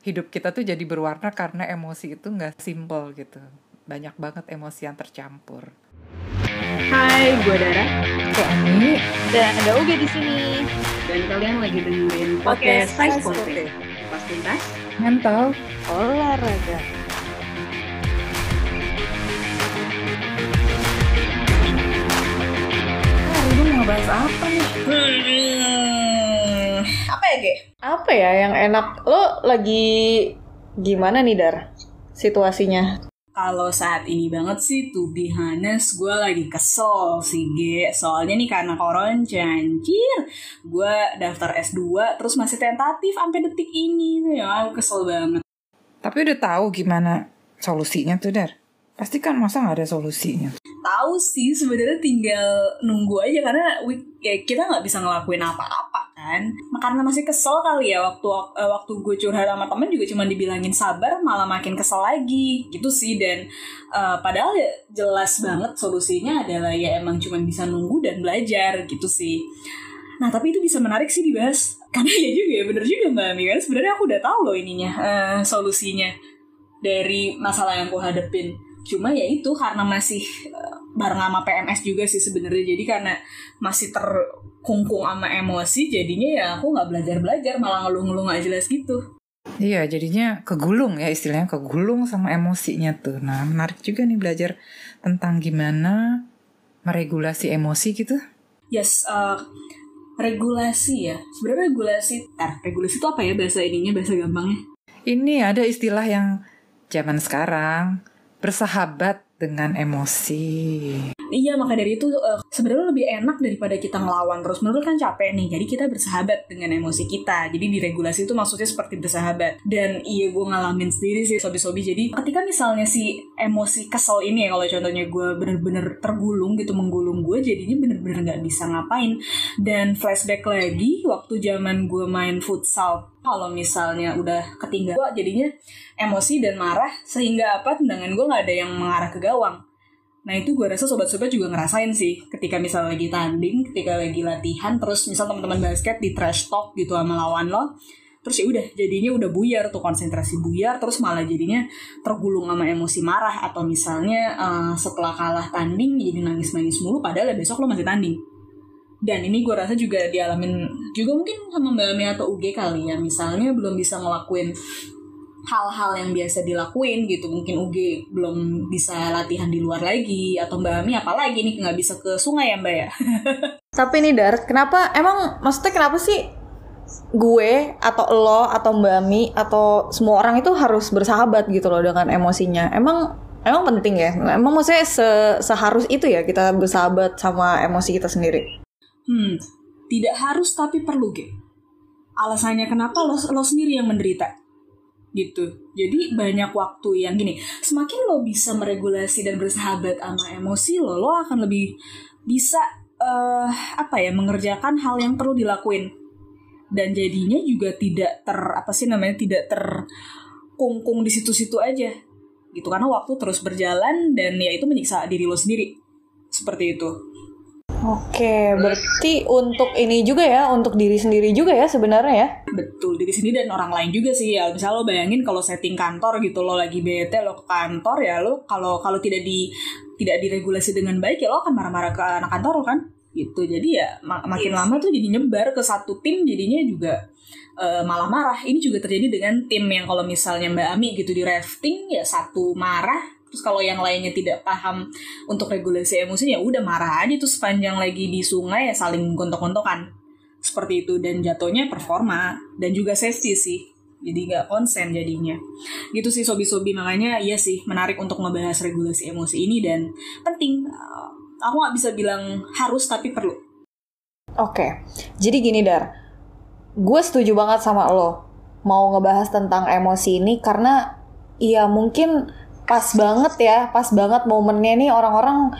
hidup kita tuh jadi berwarna karena emosi itu nggak simple gitu. Banyak banget emosi yang tercampur. Hai, gue Dara. Kok Ani? Dan ada Uge di sini. Dan kalian lagi dengerin Podcast podcast Size Pote. Pas tuntas, Mental. Olahraga. Hari ini mau bahas apa nih? Apa ya, Ge? Apa ya yang enak? Lo lagi gimana nih, Dar? Situasinya. kalau saat ini banget sih, to be honest, gue lagi kesel sih, G. Soalnya nih karena koronca, anjir. Gue daftar S2, terus masih tentatif sampai detik ini. Ya, aku kesel banget. Tapi udah tahu gimana solusinya tuh, Dar? Pasti kan masa nggak ada solusinya? Tahu sih, sebenarnya tinggal nunggu aja karena we- ya, kita nggak bisa ngelakuin apa-apa kan. Karena masih kesel kali ya waktu eh, waktu gue curhat sama temen juga cuma dibilangin sabar, malah makin kesel lagi gitu sih. Dan eh, padahal ya jelas banget solusinya adalah ya emang cuma bisa nunggu dan belajar gitu sih. Nah tapi itu bisa menarik sih dibahas karena ya juga ya bener juga mbak Ami kan sebenarnya aku udah tahu loh ininya eh, solusinya dari masalah yang aku hadepin cuma ya itu karena masih eh, bareng sama PMS juga sih sebenarnya jadi karena masih terkungkung sama emosi jadinya ya aku nggak belajar belajar malah ngeluh-ngeluh nggak jelas gitu Iya, jadinya kegulung ya istilahnya kegulung sama emosinya tuh. Nah, menarik juga nih belajar tentang gimana meregulasi emosi gitu. yes eh, regulasi ya sebenarnya regulasi Ntar, regulasi itu apa ya bahasa ininya bahasa gampangnya Ini ada istilah yang zaman sekarang bersahabat dengan emosi. Iya maka dari itu eh, sebenarnya lebih enak daripada kita ngelawan terus menurut kan capek nih. Jadi kita bersahabat dengan emosi kita. Jadi diregulasi itu maksudnya seperti bersahabat. Dan iya gue ngalamin sendiri sih sobi-sobi. Jadi ketika misalnya si emosi kesel ini ya kalau contohnya gue bener-bener tergulung gitu menggulung gue jadinya bener-bener nggak bisa ngapain. Dan flashback lagi waktu zaman gue main futsal kalau misalnya udah ketinggalan jadinya emosi dan marah sehingga apa tendangan gue nggak ada yang mengarah ke gawang Nah itu gue rasa sobat-sobat juga ngerasain sih ketika misal lagi tanding, ketika lagi latihan, terus misal teman-teman basket di trash talk gitu sama lawan lo, terus ya udah jadinya udah buyar tuh konsentrasi buyar, terus malah jadinya tergulung sama emosi marah atau misalnya eh, setelah kalah tanding jadi nangis-nangis mulu, padahal ya besok lo masih tanding. Dan ini gue rasa juga dialamin juga mungkin sama Mbak Ami atau UG kali ya, misalnya belum bisa ngelakuin hal-hal yang biasa dilakuin gitu mungkin UG belum bisa latihan di luar lagi atau Mbak Ami apalagi nih nggak bisa ke sungai ya Mbak ya Tapi nih, Dar, kenapa emang maksudnya kenapa sih gue atau lo atau Mbak Mi atau semua orang itu harus bersahabat gitu loh dengan emosinya? Emang emang penting ya? Emang maksudnya se- seharus itu ya kita bersahabat sama emosi kita sendiri? hmm tidak harus tapi perlu Ge alasannya kenapa lo lo sendiri yang menderita gitu. Jadi banyak waktu yang gini semakin lo bisa meregulasi dan bersahabat sama emosi lo lo akan lebih bisa eh apa ya mengerjakan hal yang perlu dilakuin. Dan jadinya juga tidak ter apa sih namanya tidak terkungkung di situ-situ aja. Gitu karena waktu terus berjalan dan ya itu menyiksa diri lo sendiri. Seperti itu Oke, berarti untuk ini juga ya, untuk diri sendiri juga ya sebenarnya ya? betul diri sendiri dan orang lain juga sih ya. Misal lo bayangin kalau setting kantor gitu lo lagi bete lo ke kantor ya lo kalau kalau tidak di tidak diregulasi dengan baik ya lo akan marah-marah ke anak kantor lo kan? Gitu. Jadi ya ma- makin lama tuh jadi nyebar ke satu tim jadinya juga eh, malah marah. Ini juga terjadi dengan tim yang kalau misalnya Mbak Ami gitu di rafting ya satu marah terus kalau yang lainnya tidak paham untuk regulasi emosi ya udah marah aja. Tuh sepanjang lagi di sungai ya saling gontok-gontokan. Seperti itu. Dan jatuhnya performa. Dan juga safety sih. Jadi nggak konsen jadinya. Gitu sih sobi-sobi. Makanya iya sih menarik untuk ngebahas regulasi emosi ini. Dan penting. Uh, aku nggak bisa bilang harus tapi perlu. Oke, jadi gini Dar, gue setuju banget sama lo. Mau ngebahas tentang emosi ini karena ya mungkin pas banget ya, pas banget momennya nih orang-orang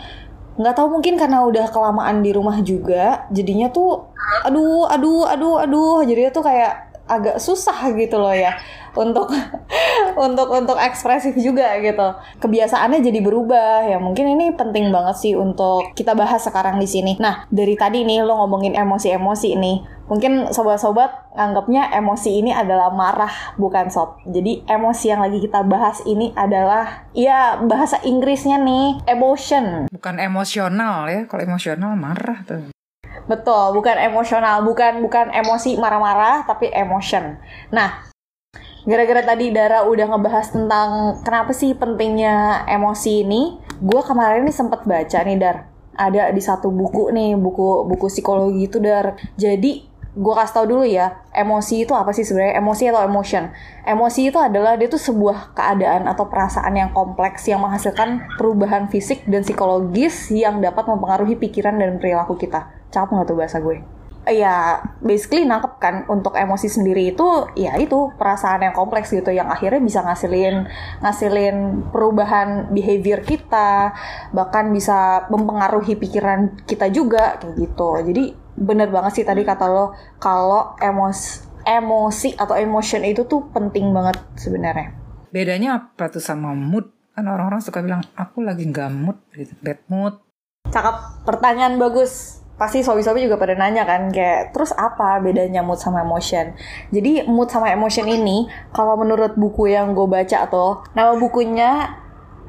nggak tahu mungkin karena udah kelamaan di rumah juga, jadinya tuh aduh aduh aduh aduh, jadinya tuh kayak agak susah gitu loh ya untuk untuk untuk ekspresif juga gitu. Kebiasaannya jadi berubah ya. Mungkin ini penting banget sih untuk kita bahas sekarang di sini. Nah, dari tadi nih lo ngomongin emosi-emosi nih. Mungkin sobat-sobat nganggapnya emosi ini adalah marah bukan sob. Jadi emosi yang lagi kita bahas ini adalah ya bahasa Inggrisnya nih emotion. Bukan emosional ya. Kalau emosional marah tuh. Betul, bukan emosional, bukan bukan emosi marah-marah tapi emotion. Nah, gara-gara tadi Dara udah ngebahas tentang kenapa sih pentingnya emosi ini, gue kemarin ini sempat baca nih Dar. Ada di satu buku nih, buku buku psikologi itu Dar. Jadi gue kasih tau dulu ya, emosi itu apa sih sebenarnya? Emosi atau emotion? Emosi itu adalah dia tuh sebuah keadaan atau perasaan yang kompleks yang menghasilkan perubahan fisik dan psikologis yang dapat mempengaruhi pikiran dan perilaku kita. Cakep nggak tuh bahasa gue? Ya, basically nangkep kan untuk emosi sendiri itu ya itu perasaan yang kompleks gitu yang akhirnya bisa ngasilin ngasilin perubahan behavior kita, bahkan bisa mempengaruhi pikiran kita juga kayak gitu. Jadi bener banget sih tadi kata lo kalau emosi emosi atau emotion itu tuh penting banget sebenarnya. Bedanya apa tuh sama mood? Kan orang-orang suka bilang aku lagi nggak mood gitu, bad mood. Cakep, pertanyaan bagus. Pasti sobi-sobi juga pada nanya kan kayak terus apa bedanya mood sama emotion? Jadi mood sama emotion ini kalau menurut buku yang gue baca tuh nama bukunya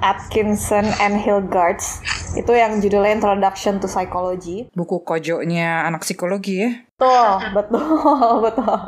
Atkinson and Hilgards itu yang judulnya Introduction to Psychology. Buku kojonya anak psikologi ya. Betul, betul, betul.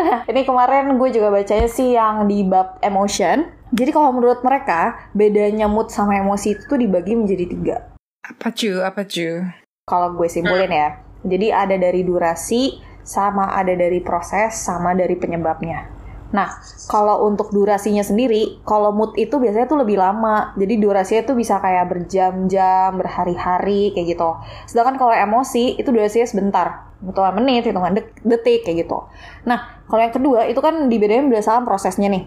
Nah, ini kemarin gue juga bacanya sih yang di bab emotion. Jadi kalau menurut mereka, bedanya mood sama emosi itu tuh dibagi menjadi tiga. Apa cu? Apa cu? Kalau gue simpulin ya. Jadi ada dari durasi, sama ada dari proses, sama dari penyebabnya. Nah, kalau untuk durasinya sendiri, kalau mood itu biasanya tuh lebih lama. Jadi durasinya tuh bisa kayak berjam-jam, berhari-hari kayak gitu. Sedangkan kalau emosi itu durasinya sebentar, hitungan menit, hitungan detik kayak gitu. Nah, kalau yang kedua itu kan dibedain berdasarkan prosesnya nih.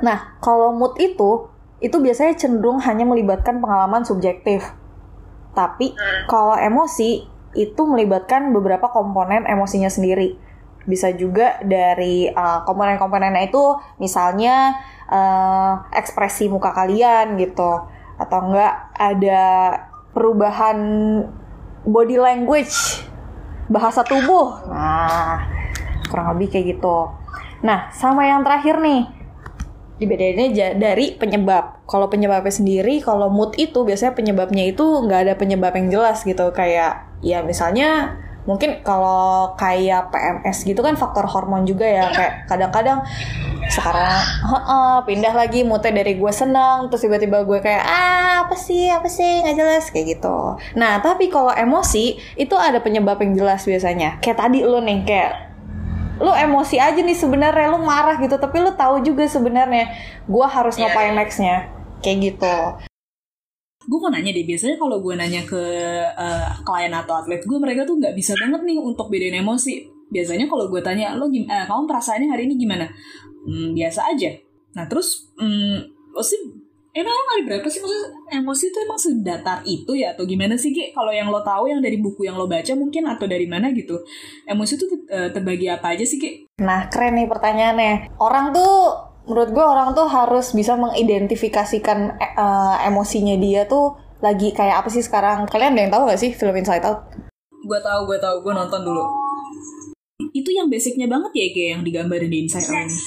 Nah, kalau mood itu itu biasanya cenderung hanya melibatkan pengalaman subjektif. Tapi kalau emosi itu melibatkan beberapa komponen emosinya sendiri bisa juga dari uh, komponen-komponennya itu misalnya uh, ekspresi muka kalian gitu. Atau enggak ada perubahan body language bahasa tubuh. Nah kurang lebih kayak gitu. Nah sama yang terakhir nih. Dibedainnya dari penyebab. Kalau penyebabnya sendiri kalau mood itu biasanya penyebabnya itu nggak ada penyebab yang jelas gitu. Kayak ya misalnya mungkin kalau kayak PMS gitu kan faktor hormon juga ya kayak kadang-kadang sekarang he -he, pindah lagi moodnya dari gue senang terus tiba-tiba gue kayak ah apa sih apa sih nggak jelas kayak gitu. Nah tapi kalau emosi itu ada penyebab yang jelas biasanya. Kayak tadi lo nih kayak lu emosi aja nih sebenarnya lu marah gitu tapi lu tahu juga sebenarnya gue harus Iya, ngapain iya. nextnya kayak gitu gue mau nanya deh biasanya kalau gue nanya ke eh, klien atau atlet gue mereka tuh nggak bisa banget nih untuk bedain emosi. Biasanya kalau gue tanya lo eh, kamu perasaannya hari ini gimana? Hmm, biasa aja. Nah terus hmm, maksudnya emang emang hari berapa sih? Maksudnya emosi itu emang sedatar itu ya? Atau gimana sih Ki? Kalau yang lo tahu yang dari buku yang lo baca mungkin atau dari mana gitu emosi itu eh, terbagi apa aja sih Ki? Nah, keren nih pertanyaannya. Orang tuh, menurut gue orang tuh harus bisa mengidentifikasikan eh, emosinya dia tuh lagi kayak apa sih sekarang. Kalian ada yang tahu gak sih film Inside Out? gue tahu gue tahu gue nonton dulu itu yang basicnya banget ya kayak yang digambarin di Inside Out ini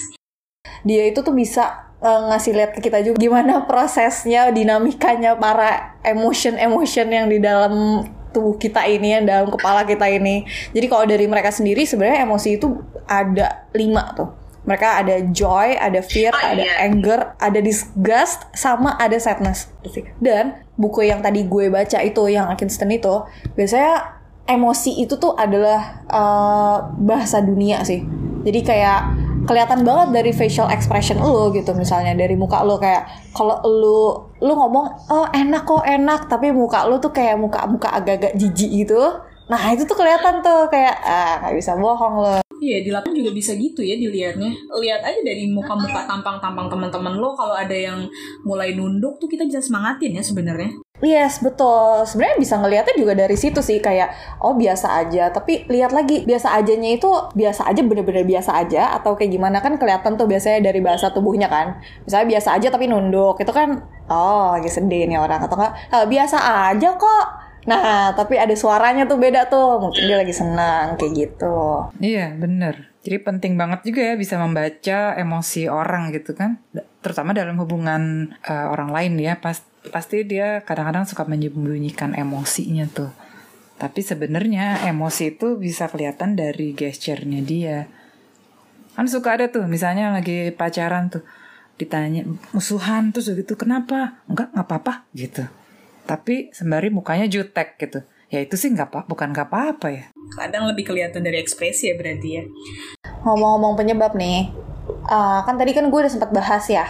Dia itu tuh bisa eh, ngasih lihat ke kita juga gimana prosesnya, dinamikanya para emotion-emotion yang di dalam tubuh kita ini, yang dalam kepala kita ini. Jadi kalau dari mereka sendiri sebenarnya emosi itu ada lima tuh. Mereka ada joy, ada fear, ada anger, ada disgust, sama ada sadness. Dan buku yang tadi gue baca itu, yang Atkinson itu, biasanya emosi itu tuh adalah eh, bahasa dunia sih. Jadi kayak kelihatan banget dari facial expression lo gitu misalnya dari muka lo. Kayak kalau lo lo ngomong oh enak kok enak. Tapi muka lo tuh kayak muka muka agak-agak jijik gitu. Nah itu tuh kelihatan tuh kayak ah nggak bisa bohong lo Iya di lapangan juga bisa gitu ya dilihatnya. Lihat aja dari muka-muka tampang-tampang teman-teman lo kalau ada yang mulai nunduk tuh kita bisa semangatin ya sebenarnya. Yes, betul. Sebenarnya bisa ngelihatnya juga dari situ sih kayak oh biasa aja, tapi lihat lagi biasa ajanya itu biasa aja bener-bener biasa aja atau kayak gimana kan kelihatan tuh biasanya dari bahasa tubuhnya kan. Misalnya biasa aja tapi nunduk, itu kan oh lagi sedih nih orang atau enggak "Eh, biasa aja kok. Nah, tapi ada suaranya tuh beda tuh. Mungkin dia lagi senang kayak gitu. Iya, bener. Jadi penting banget juga ya bisa membaca emosi orang gitu kan. Terutama dalam hubungan eh, orang lain ya. Pas, pasti dia kadang-kadang suka menyembunyikan emosinya tuh. Tapi sebenarnya emosi itu bisa kelihatan dari gesturnya dia. Kan suka ada tuh, misalnya lagi pacaran tuh. Ditanya musuhan terus gitu, kenapa? Enggak, nggak apa-apa gitu. Tapi sembari mukanya jutek gitu. Ya itu sih nggak apa, bukan nggak apa-apa ya. Kadang lebih kelihatan dari ekspresi ya berarti ya. Ngomong-ngomong penyebab nih, uh, kan tadi kan gue udah sempat bahas ya,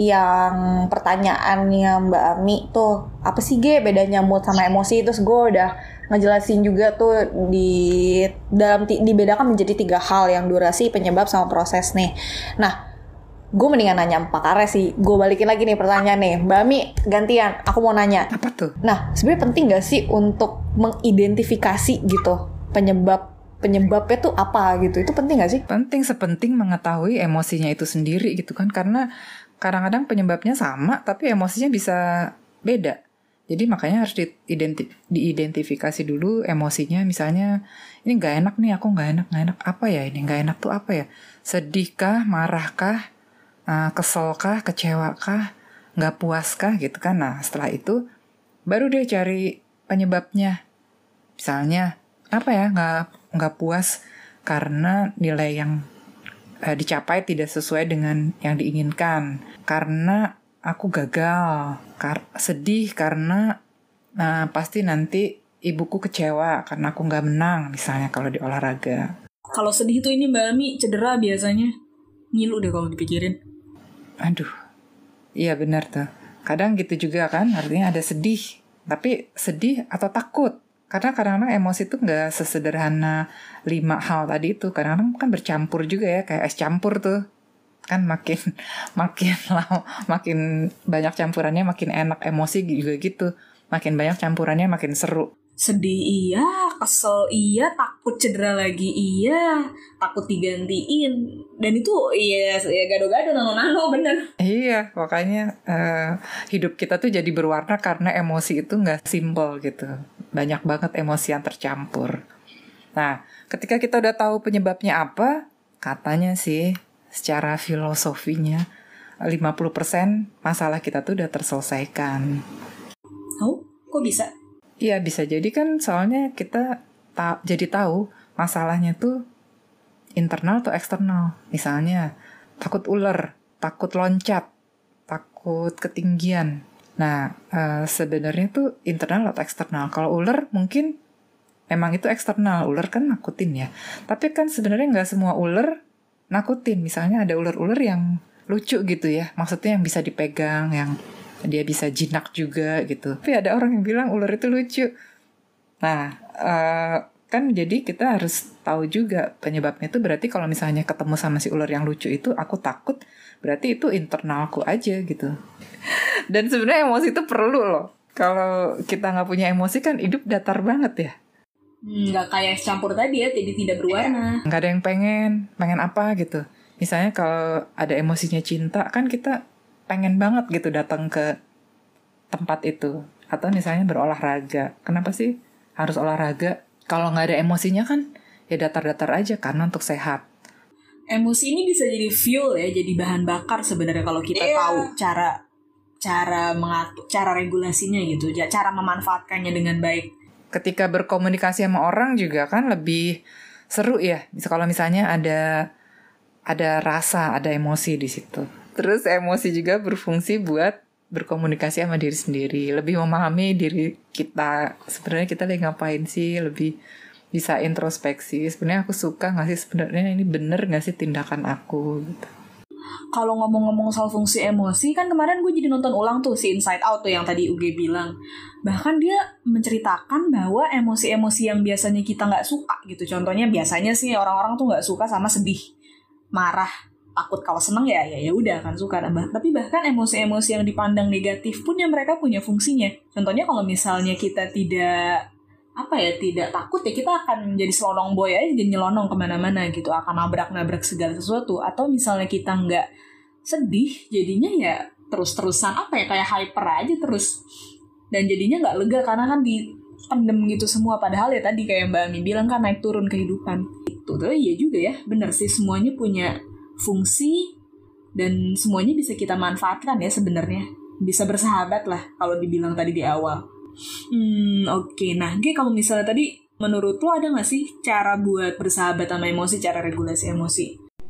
yang pertanyaannya Mbak Ami tuh apa sih Ge bedanya mood sama emosi terus gue udah ngejelasin juga tuh di dalam dibedakan menjadi tiga hal yang durasi penyebab sama proses nih. Nah, gue mendingan nanya Pak Kare sih. Gue balikin lagi nih pertanyaan nih, Mbak Ami gantian. Aku mau nanya. Apa tuh? Nah, sebenarnya penting gak sih untuk mengidentifikasi gitu penyebab penyebabnya tuh apa gitu? Itu penting gak sih? Penting sepenting mengetahui emosinya itu sendiri gitu kan karena kadang-kadang penyebabnya sama tapi emosinya bisa beda. Jadi makanya harus diidenti- diidentifikasi dulu emosinya misalnya ini nggak enak nih aku nggak enak nggak enak apa ya ini nggak enak tuh apa ya sedihkah marahkah uh, keselkah kecewakah nggak puaskah gitu kan nah setelah itu baru dia cari penyebabnya misalnya apa ya nggak nggak puas karena nilai yang eh, dicapai tidak sesuai dengan yang diinginkan karena aku gagal kar sedih karena nah, pasti nanti ibuku kecewa karena aku nggak menang misalnya kalau di olahraga Kalau sedih tuh ini Mbak Ami cedera biasanya. Ngilu deh kalau dipikirin. Aduh. Iya benar tuh. Kadang gitu juga kan artinya ada sedih. Tapi sedih atau takut? Karena kadang-kadang emosi itu nggak sesederhana lima hal tadi itu. Kadang-kadang kan bercampur juga ya kayak es campur tuh. Kan makin makin lama makin banyak campurannya makin enak emosi juga gitu. Makin banyak campurannya makin seru Sedih iya, kesel iya, takut cedera lagi iya, takut digantiin. Dan itu iya ya gado-gado nano-nano bener. iya makanya eh, hidup kita tuh jadi berwarna karena emosi itu nggak simple gitu banyak banget emosi yang tercampur nah ketika kita udah tahu penyebabnya apa katanya sih secara filosofinya 50% masalah kita tuh udah terselesaikan Oh, kok bisa? Iya bisa jadi kan soalnya kita ta jadi tahu masalahnya tuh internal atau eksternal. Misalnya takut ular, takut loncat, takut ketinggian. Nah eh, sebenarnya tuh internal atau eksternal. Kalau ular mungkin memang itu eksternal. Ular kan nakutin ya. Tapi kan sebenarnya nggak semua ular nakutin. Misalnya ada ular-ular yang lucu gitu ya. Maksudnya yang bisa dipegang, yang dia bisa jinak juga gitu. Tapi ada orang yang bilang ular itu lucu. Nah, eh, kan jadi kita harus tahu juga penyebabnya itu berarti kalau misalnya ketemu sama si ular yang lucu itu aku takut, berarti itu internalku aja gitu. Dan sebenarnya emosi itu perlu loh. Kalau kita nggak punya emosi kan hidup datar banget ya. Nggak kayak es campur tadi ya, jadi tidak berwarna. Nggak ada yang pengen, pengen apa gitu. Misalnya kalau ada emosinya cinta kan kita pengen banget gitu datang ke tempat itu. Atau misalnya berolahraga. Kenapa sih harus olahraga? Kalau nggak ada emosinya kan ya datar-datar aja karena untuk sehat. Emosi ini bisa jadi fuel ya, jadi bahan bakar sebenarnya kalau kita Iya. tahu cara cara mengatur, cara regulasinya gitu, cara memanfaatkannya dengan baik. Ketika berkomunikasi sama orang juga kan lebih seru ya. Kalau misalnya ada ada rasa, ada emosi di situ. Terus emosi juga berfungsi buat berkomunikasi sama diri sendiri, lebih memahami diri kita. Sebenarnya kita lagi ngapain sih, lebih bisa introspeksi. Sebenarnya aku suka nggak sih sebenarnya ini bener nggak sih tindakan aku gitu. kalau ngomong-ngomong soal fungsi emosi kan kemarin gue jadi nonton ulang tuh si Inside Out tuh yang tadi UG bilang bahkan dia menceritakan bahwa emosi-emosi yang biasanya kita nggak suka gitu contohnya biasanya sih orang-orang tuh nggak suka sama sedih marah takut kalau seneng ya ya ya udah kan suka. Bah tapi bahkan emosi-emosi yang dipandang negatif pun yang mereka punya fungsinya. Contohnya kalau misalnya kita tidak apa ya tidak takut ya kita akan jadi selonong boy aja jadi nyelonong ke mana-mana gitu. Akan nabrak-nabrak segala sesuatu. Atau misalnya kita nggak sedih jadinya ya terus-terusan apa ya kayak hyper aja terus. Dan jadinya nggak lega karena kan di pendem gitu semua. Padahal ya tadi kayak Mbak Ami bilang kan naik turun kehidupan. Itu tuh iya juga ya bener sih semuanya punya fungsi dan semuanya bisa kita manfaatkan ya sebenarnya bisa bersahabat lah kalau dibilang tadi di awal Hmm, oke. Okay. Nah, G, kalau misalnya tadi menurut lo ada nggak sih cara buat bersahabat sama emosi, cara regulasi emosi?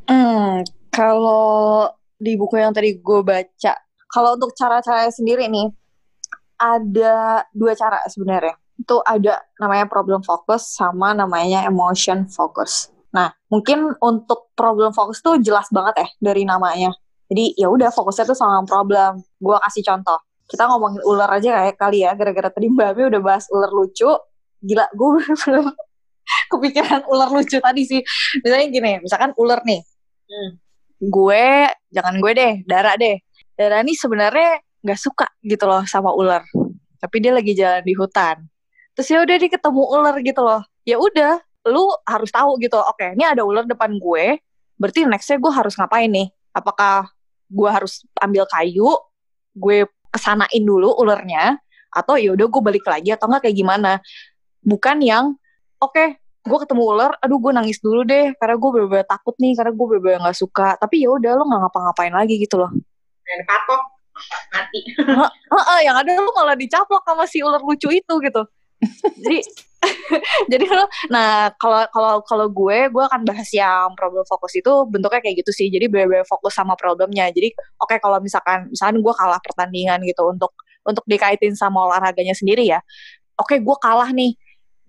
Hmm, kalau di buku yang tadi gue baca, kalau untuk cara-cara sendiri nih, ada dua cara sebenarnya. Itu ada namanya problem focus sama namanya emotion focus. Nah, mungkin untuk problem focus tuh jelas banget ya dari namanya. Jadi ya udah fokusnya tuh sama problem. Gue kasih contoh. Kita ngomongin ular aja kayak kali ya gara-gara tadi Mbak Ami udah bahas ular lucu. Gila gue belum kepikiran ular lucu tadi sih. Misalnya gini misalkan ular nih. Hmm. gue jangan gue deh darah deh. Darah ini sebenarnya nggak suka gitu loh sama ular. Tapi dia lagi jalan di hutan. Terus ya udah dia ketemu ular gitu loh. Ya udah lu harus tahu gitu oke ini ada ular depan gue berarti nextnya gue harus ngapain nih? Apakah gue harus ambil kayu gue kesanain dulu ulernya atau ya udah gue balik lagi atau enggak kayak gimana? Bukan yang oke okay, gue ketemu ular aduh gue nangis dulu deh karena gue bener-bener takut nih karena gue bener-bener nggak suka. Tapi ya udah lo nggak ngapa-ngapain lagi gitu loh. Dan kapok mati. Heeh, yang ada lo malah dicaplok sama si ular lucu itu gitu. Jadi jadi lo nah kalau kalau kalau gue gue akan bahas yang problem fokus itu bentuknya kayak gitu sih. Jadi benar-benar fokus sama problemnya. Jadi oke okay, kalau misalkan misalkan gue kalah pertandingan gitu untuk untuk dikaitin sama olahraganya sendiri ya oke okay, gue kalah nih.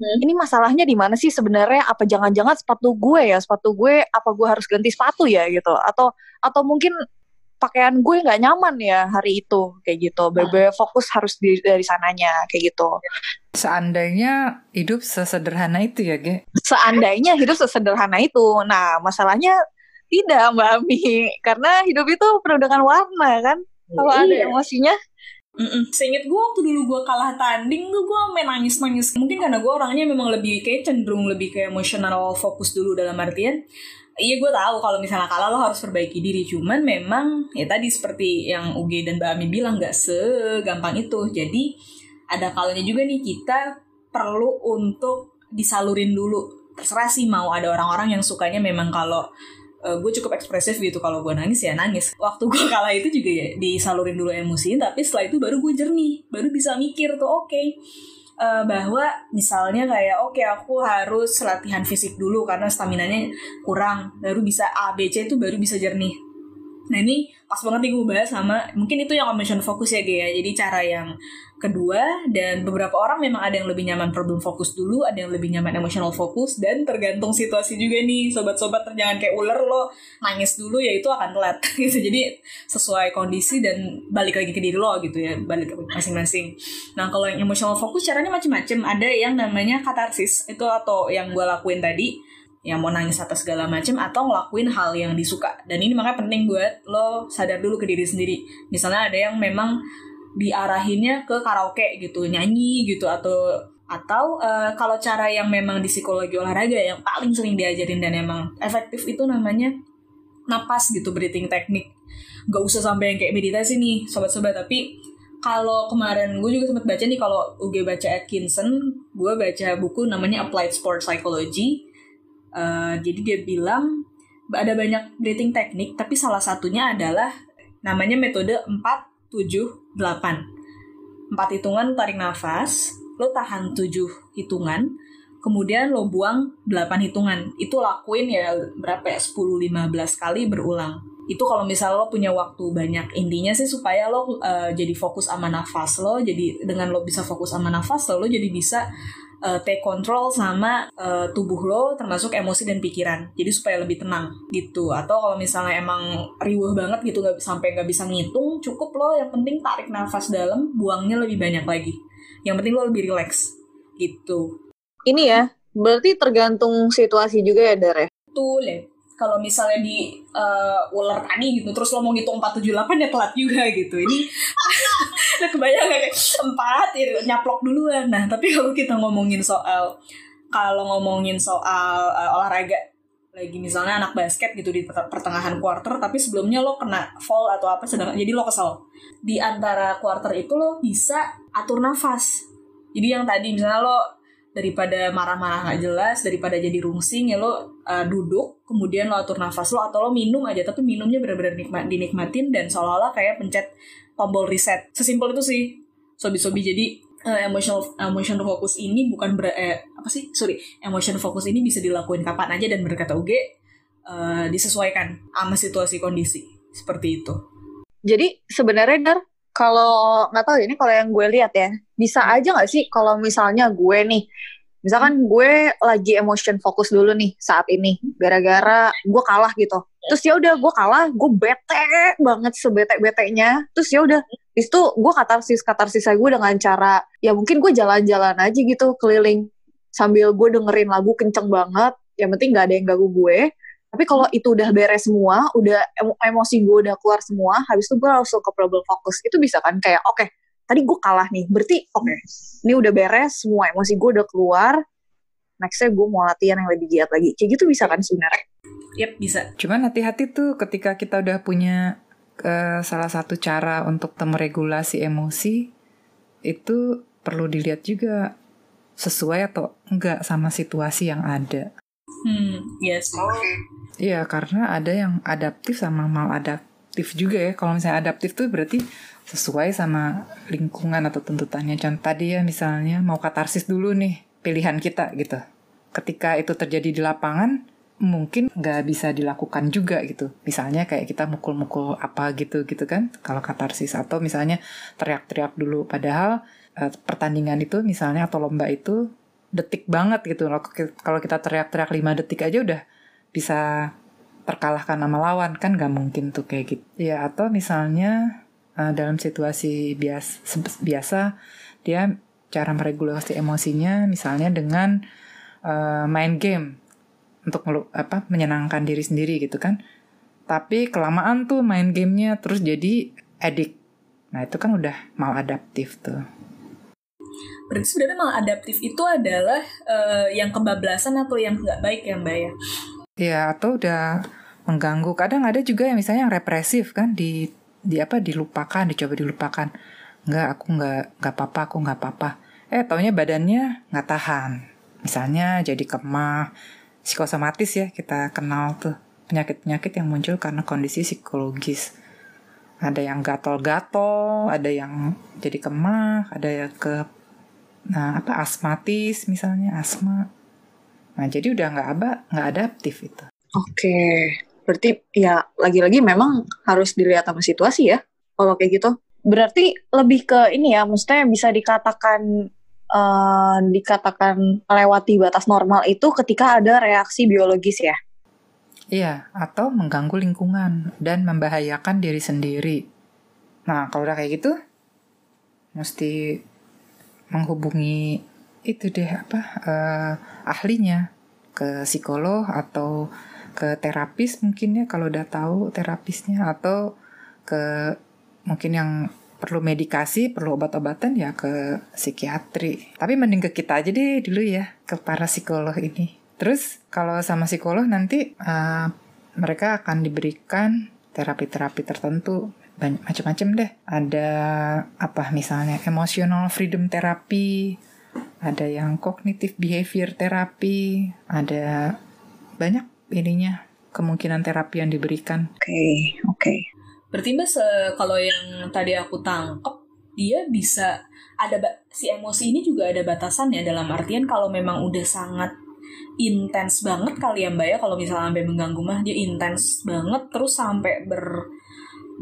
Hmm. ini masalahnya di mana sih sebenarnya? Apa jangan-jangan sepatu gue ya? Sepatu gue apa gue harus ganti sepatu ya gitu? Atau atau mungkin pakaian gue nggak nyaman ya hari itu kayak gitu. Bebe fokus harus di, dari sananya kayak gitu. Seandainya hidup sesederhana itu ya, Ge? Seandainya hidup sesederhana itu. Nah, masalahnya tidak, Mbak Ami. Karena hidup itu penuh dengan warna kan. Kalau iya. ada emosinya, Mm-mm. Seinget gue waktu dulu gue kalah tanding tuh gue main nangis-nangis Mungkin karena gue orangnya memang lebih kayak cenderung lebih ke emosional fokus dulu dalam artian iya gue tahu kalau misalnya kalah lo harus perbaiki diri. Cuman memang ya tadi seperti yang UG dan Mbak Ami bilang nggak segampang itu. Jadi ada kalanya juga nih kita perlu untuk disalurin dulu. Terserah sih mau ada orang-orang yang sukanya memang kalau uh, gue cukup ekspresif gitu. Kalau gue nangis ya nangis. Waktu gue kalah itu juga ya disalurin dulu emosi tapi setelah itu baru gue jernih. Baru bisa mikir tuh oke. okay uh, bahwa misalnya kayak oke okay, aku harus latihan fisik dulu karena stamina nya kurang baru bisa A B C itu baru bisa jernih Nah ini pas banget nih gue bahas sama mungkin itu yang emotion fokus ya Gaya. Jadi cara yang kedua dan beberapa orang memang ada yang lebih nyaman problem fokus dulu, ada yang lebih nyaman emotional fokus dan tergantung situasi juga nih sobat-sobat jangan kayak ular lo nangis dulu ya itu akan telat gitu. Jadi sesuai kondisi dan balik lagi ke diri lo gitu ya, balik ke masing-masing. Nah kalau yang emotional fokus caranya macam-macam. Ada yang namanya katarsis itu atau yang gue lakuin tadi yang mau nangis atau segala macam atau ngelakuin hal yang disuka dan ini makanya penting buat lo sadar dulu ke diri sendiri misalnya ada yang memang diarahinnya ke karaoke gitu nyanyi gitu atau atau uh, kalau cara yang memang di psikologi olahraga yang paling sering diajarin dan emang efektif itu namanya napas gitu breathing teknik nggak usah sampai yang kayak meditasi nih sobat-sobat. Tapi kalau kemarin gue juga sempat baca nih kalau UG baca Atkinson gue baca buku namanya Applied Sport Psychology. Uh, jadi dia bilang ada banyak breathing teknik, tapi salah satunya adalah namanya metode 4 7 8. 4 hitungan tarik nafas, lo tahan 7 hitungan, kemudian lo buang 8 hitungan. Itu lakuin ya berapa ya 10 15 kali berulang. itu kalau misal lo punya waktu banyak intinya sih supaya lo uh, jadi fokus sama nafas lo jadi dengan lo bisa fokus sama nafas lo lo jadi bisa uh, take control sama uh, tubuh lo termasuk emosi dan pikiran. Jadi supaya lebih tenang gitu. Atau kalau misalnya emang riuh banget gitu nggak sampai nggak bisa ngitung cukup lo. Yang penting tarik nafas dalam buangnya lebih banyak lagi. Yang penting lo lebih relax gitu. Ini ya berarti tergantung situasi juga ya Dar ya? Tuh ya kalau misalnya di uh, ular tadi gitu terus lo mau ngitung 478 ya telat juga gitu. Ini udah kebayang gak kayak empat ya, nyaplok duluan. Nah tapi kalau kita ngomongin soal kalau ngomongin soal uh, olahraga lagi misalnya anak basket gitu di pertengahan quarter tapi sebelumnya lo kena fall atau apa sedang jadi lo kesel. Di antara quarter itu lo bisa atur nafas. Jadi yang tadi misalnya lo daripada marah-marah nggak jelas daripada jadi rungsing ya lo uh, duduk kemudian lo atur nafas lo atau lo minum aja. Tapi minumnya benar-benar nikmat dinikmatin dan seolah-olah kayak pencet tombol reset. Sesimpel itu sih sobi-sobi. Jadi uh, emotional emotional focus ini bukan ber eh, apa sih? Sorry emotional focus ini bisa dilakuin kapan aja dan berkata UG uh, disesuaikan sama situasi kondisi. Seperti itu. Jadi sebenarnya kalau nggak tahu ini kalau yang gue lihat ya bisa aja nggak sih kalau misalnya gue nih misalkan gue lagi emotion fokus dulu nih saat ini gara-gara gue kalah gitu. Terus ya udah gue kalah gue bete banget sebete betenya terus ya udah itu gue katarsis katarsis gue dengan cara ya mungkin gue jalan-jalan aja gitu keliling sambil gue dengerin lagu kenceng banget yang penting nggak ada yang ganggu gue tapi kalau itu udah beres semua, udah emosi gue udah keluar semua, habis itu gue langsung ke problem fokus. Itu bisa kan kayak, oke, okay, tadi gue kalah nih, berarti oke, okay, ini udah beres, semua emosi gue udah keluar, nextnya gue mau latihan yang lebih giat lagi. Kayak gitu bisa kan sebenarnya? Yep, bisa. Cuman hati-hati tuh ketika kita udah punya uh, salah satu cara untuk meregulasi emosi, itu perlu dilihat juga sesuai atau enggak sama situasi yang ada. Hmm, yes. Iya, karena ada yang adaptif sama maladaptif juga ya. Kalau misalnya adaptif tuh berarti sesuai sama lingkungan atau tuntutannya. Contoh tadi ya misalnya mau katarsis dulu nih pilihan kita gitu. Ketika itu terjadi di lapangan, mungkin nggak bisa dilakukan juga gitu. Misalnya kayak kita mukul-mukul apa gitu gitu kan. Kalau katarsis atau misalnya teriak-teriak dulu. Padahal eh, pertandingan itu misalnya atau lomba itu detik banget gitu. Kalau kita teriak-teriak 5 detik aja udah bisa terkalahkan nama lawan kan gak mungkin tuh kayak gitu. Ya atau misalnya uh, dalam situasi biasa biasa dia cara meregulasi emosinya misalnya dengan uh, main game untuk apa menyenangkan diri sendiri gitu kan. Tapi kelamaan tuh main gamenya terus jadi edik. Nah itu kan udah maladaptif tuh. Berarti sebenarnya malah adaptif itu adalah uh, yang kebablasan atau yang nggak baik ya Mbak ya? Iya, atau udah mengganggu. Kadang ada juga yang misalnya yang represif kan di di apa dilupakan, dicoba dilupakan. Nggak, aku nggak nggak apa-apa, aku nggak apa-apa. Eh, taunya badannya nggak tahan. Misalnya jadi kemah, psikosomatis ya kita kenal tuh penyakit-penyakit yang muncul karena kondisi psikologis. Ada yang gatal-gatal, ada yang jadi kemah, ada yang ke nah apa asmatis misalnya asma nah jadi udah nggak apa nggak adaptif itu. Oke berarti ya lagi-lagi memang harus dilihat sama situasi ya kalau kayak gitu. Berarti lebih ke ini ya maksudnya bisa dikatakan uh, dikatakan melewati batas normal itu ketika ada reaksi biologis ya? Iya atau mengganggu lingkungan dan membahayakan diri sendiri. Nah kalau udah kayak gitu mesti menghubungi itu deh apa uh, ahlinya ke psikolog atau ke terapis mungkin ya kalau udah tahu terapisnya atau ke mungkin yang perlu medikasi, perlu obat-obatan ya ke psikiatri. Tapi mending ke kita aja deh dulu ya, ke para psikolog ini. Terus kalau sama psikolog nanti uh, mereka akan diberikan terapi-terapi tertentu banyak macam-macam deh. Ada apa misalnya emotional freedom therapy, ada yang cognitive behavior therapy, ada banyak ininya kemungkinan terapi yang diberikan. Oke, okay, oke. Okay. Berarti Mbak kalau yang tadi aku tangkap dia bisa ada si emosi ini juga ada batasan ya dalam artian kalau memang udah sangat intens banget kali ya mbak ya kalau misalnya sampai mengganggu mah dia intens banget terus sampai ber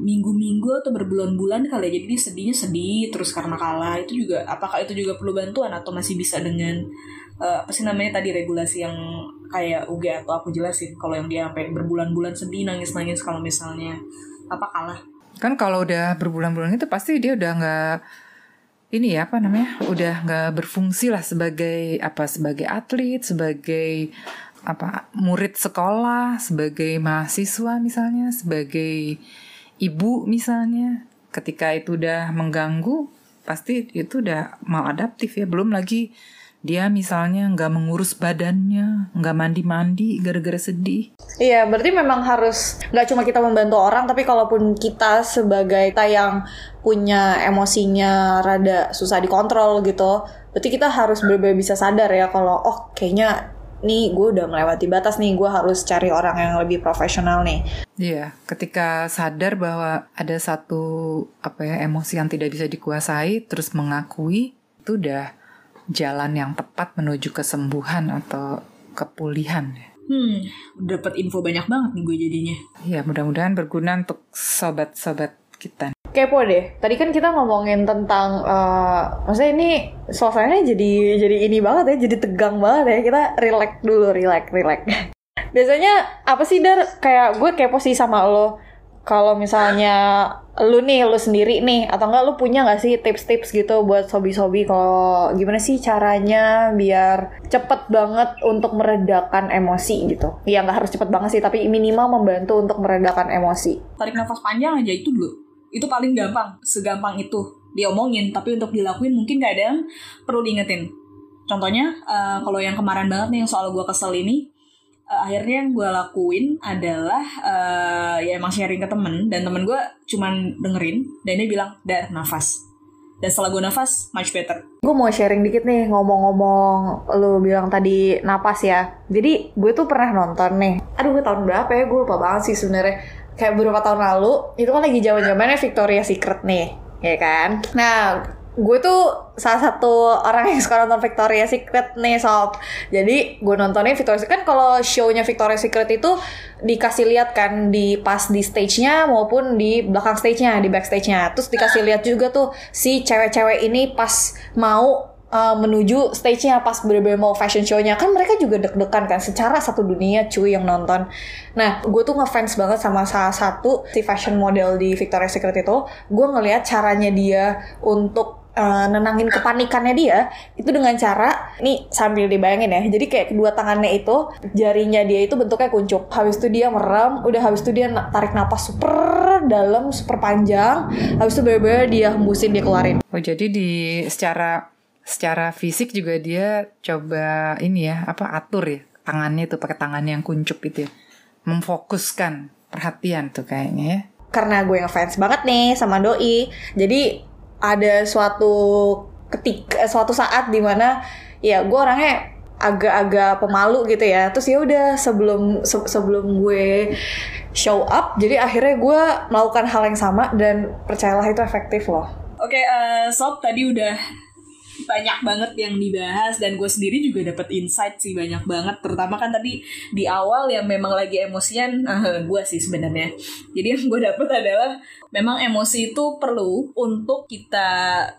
minggu-minggu atau berbulan-bulan kali ya. Jadi sedihnya sedih terus karena kalah. Itu juga apakah itu juga perlu bantuan atau masih bisa dengan uh, apa sih namanya tadi regulasi yang kayak UG atau aku jelasin? Kalau yang dia sampai berbulan-bulan sedih nangis-nangis kalau misalnya apa kalah. Kan kalau udah berbulan-bulan itu pasti dia udah nggak ini ya apa namanya udah nggak berfungsi lah sebagai apa sebagai atlet sebagai apa murid sekolah sebagai mahasiswa misalnya sebagai ibu misalnya ketika itu udah mengganggu pasti itu udah maladaptif ya belum lagi dia misalnya nggak mengurus badannya, nggak mandi-mandi gara-gara sedih. Iya, berarti memang harus nggak cuma kita membantu orang, tapi kalaupun kita sebagai kita yang punya emosinya rada susah dikontrol gitu, berarti kita harus benar-benar bisa sadar ya kalau oh kayaknya nih gue udah melewati batas nih, gue harus cari orang yang lebih profesional nih. Iya, ketika sadar bahwa ada satu apa ya emosi yang tidak bisa dikuasai, terus mengakui itu udah jalan yang tepat menuju kesembuhan atau kepulihan. Hmm, dapat info banyak banget nih gue jadinya. Ya, mudah-mudahan berguna untuk sobat-sobat kita. Kepo deh. Tadi kan kita ngomongin tentang, uh, maksudnya ini suasananya jadi jadi ini banget ya, jadi tegang banget ya. Kita relax dulu, relax, relax. Biasanya apa sih dar? Kayak gue kepo sih sama lo kalau misalnya lu nih lu sendiri nih atau enggak lu punya nggak sih tips-tips gitu buat sobi-sobi kalau gimana sih caranya biar cepet banget untuk meredakan emosi gitu ya nggak harus cepet banget sih tapi minimal membantu untuk meredakan emosi tarik nafas panjang aja itu dulu itu paling gampang. Segampang itu diomongin tapi untuk dilakuin mungkin kadang perlu diingetin. Contohnya uh, kalau yang kemarin banget nih yang soal gue kesel ini uh, akhirnya yang gue lakuin adalah uh, ya emang sharing ke temen dan temen gue cuman dengerin dan dia bilang dar nafas. Dan setelah gue nafas much better. Gue mau sharing dikit nih ngomong-ngomong lu bilang tadi nafas ya. Jadi gue tuh pernah nonton nih. Aduh gue tahun berapa ya? Gue lupa banget sih sebenarnya kayak beberapa tahun lalu itu kan lagi zaman zamannya Victoria Secret nih ya kan? Nah gue tuh salah satu orang yang suka nonton Victoria Secret nih sob. Jadi gue nontonnya Victoria Secret kan kalau shownya Victoria Secret itu dikasih lihat kan di pas di stage-nya maupun di belakang stage-nya di backstage-nya. Terus dikasih lihat juga tuh si cewek-cewek ini pas mau uh, menuju stage-nya pas bener-bener mau fashion show-nya. Kan mereka juga deg-degan kan secara satu dunia cuy yang nonton. Nah gue tuh ngefans banget sama salah satu si fashion model di Victoria's Secret itu. Gue ngelihat caranya dia untuk uh, nenangin kepanikannya dia itu dengan cara nih sambil dibayangin ya. Jadi kayak kedua tangannya itu jarinya dia itu bentuknya kuncup. Habis itu dia merem udah habis itu dia tarik napas super dalam super panjang. Habis itu bener-bener dia hembusin dia keluarin. Oh jadi di secara secara fisik juga dia coba ini ya apa atur ya tangannya itu pakai tangan yang kuncup itu ya. Memfokuskan perhatian tuh kayaknya ya. Karena gue yang fans banget nih sama doi. Jadi ada suatu ketika eh, suatu saat di mana ya gue orangnya agak-agak pemalu gitu ya. Terus ya udah sebelum se sebelum gue show up jadi akhirnya gue melakukan hal yang sama dan percayalah itu efektif loh. Oke okay, uh, sob tadi udah banyak banget yang dibahas dan gue sendiri juga dapat insight sih banyak banget. Terutama kan tadi di awal yang memang lagi emosian uh, gue sih sebenarnya. Jadi yang gue dapet adalah memang emosi itu perlu untuk kita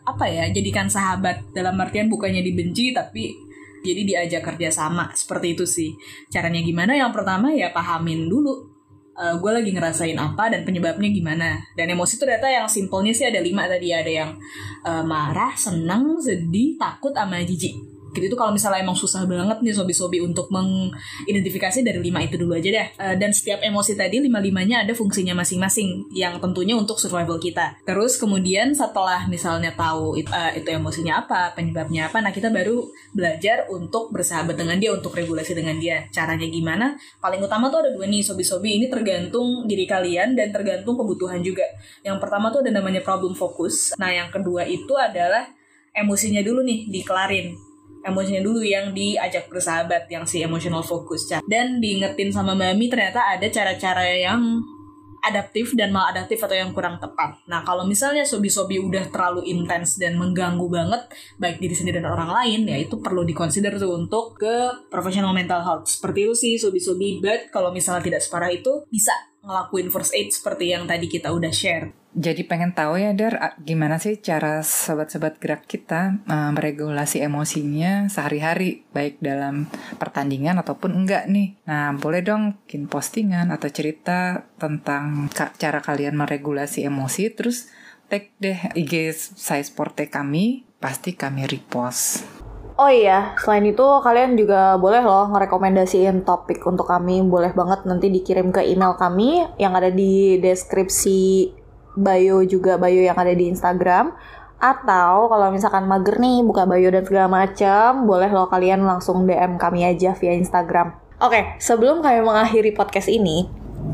apa ya jadikan sahabat. Dalam artian bukannya dibenci tapi jadi diajak kerja sama seperti itu sih. Caranya gimana? Yang pertama ya pahamin dulu uh, gue lagi ngerasain apa dan penyebabnya gimana. Dan emosi itu ternyata yang simpelnya sih ada lima tadi. Ada yang uh, marah senang sedih takut sama jijik gitu. Itu kalau misalnya emang susah banget nih sobi-sobi untuk mengidentifikasi dari lima itu dulu aja deh. Uh, dan setiap emosi tadi lima limanya ada fungsinya masing-masing yang tentunya untuk survival kita. Terus kemudian setelah misalnya tahu it, uh, itu emosinya apa penyebabnya apa nah kita baru belajar untuk bersahabat dengan dia untuk regulasi dengan dia. Caranya gimana? Paling utama tuh ada dua nih sobi-sobi. Ini tergantung diri kalian dan tergantung kebutuhan juga. Yang pertama tuh ada namanya problem fokus nah yang kedua itu adalah emosinya dulu nih dikelarin emosinya dulu yang diajak bersahabat yang si emotional focus dan diingetin sama mami ternyata ada cara-cara yang adaptif dan maladaptif atau yang kurang tepat. Nah, kalau misalnya sobi-sobi udah terlalu intens dan mengganggu banget baik diri sendiri dan orang lain, ya itu perlu dikonsider tuh untuk ke professional mental health. Seperti itu sih sobi-sobi, but kalau misalnya tidak separah itu bisa ngelakuin first aid seperti yang tadi kita udah share. Jadi pengen tahu ya Dar, gimana sih cara sobat-sobat gerak kita uh, meregulasi emosinya sehari-hari, baik dalam pertandingan ataupun enggak nih. Nah, boleh dong bikin postingan atau cerita tentang cara kalian meregulasi emosi, terus tag deh IG saya Sporte kami, pasti kami repost. Oh iya, selain itu kalian juga boleh loh ngerekomendasiin topik untuk kami. Boleh banget nanti dikirim ke email kami yang ada di deskripsi bio juga bio yang ada di Instagram. Atau kalau misalkan mager nih buka bio dan segala macam, boleh loh kalian langsung DM kami aja via Instagram. Oke, sebelum kami mengakhiri podcast ini,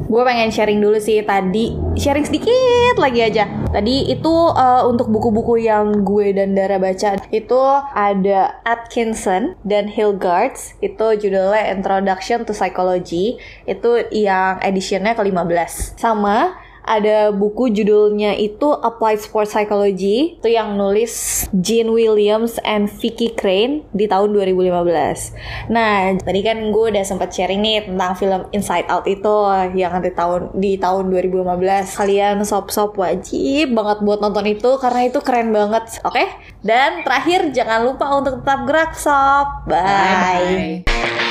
gue pengen sharing dulu sih tadi. Sharing sedikit lagi aja. Tadi itu uh, untuk buku-buku yang gue dan Dara baca itu ada Atkinson dan Hilgards itu judulnya Introduction to Psychology. Itu yang editionnya ke-15 sama ada buku judulnya itu Applied Sports Psychology itu yang nulis Gene Williams and Vicky Crane di tahun 2015. Nah, tadi kan gue udah sempat sharing nih tentang film Inside Out itu yang di tahun di tahun 2015. Kalian sop-sop wajib banget buat nonton itu karena itu keren banget. Oke? Dan terakhir jangan lupa untuk tetap gerak sob. Bye. Bye.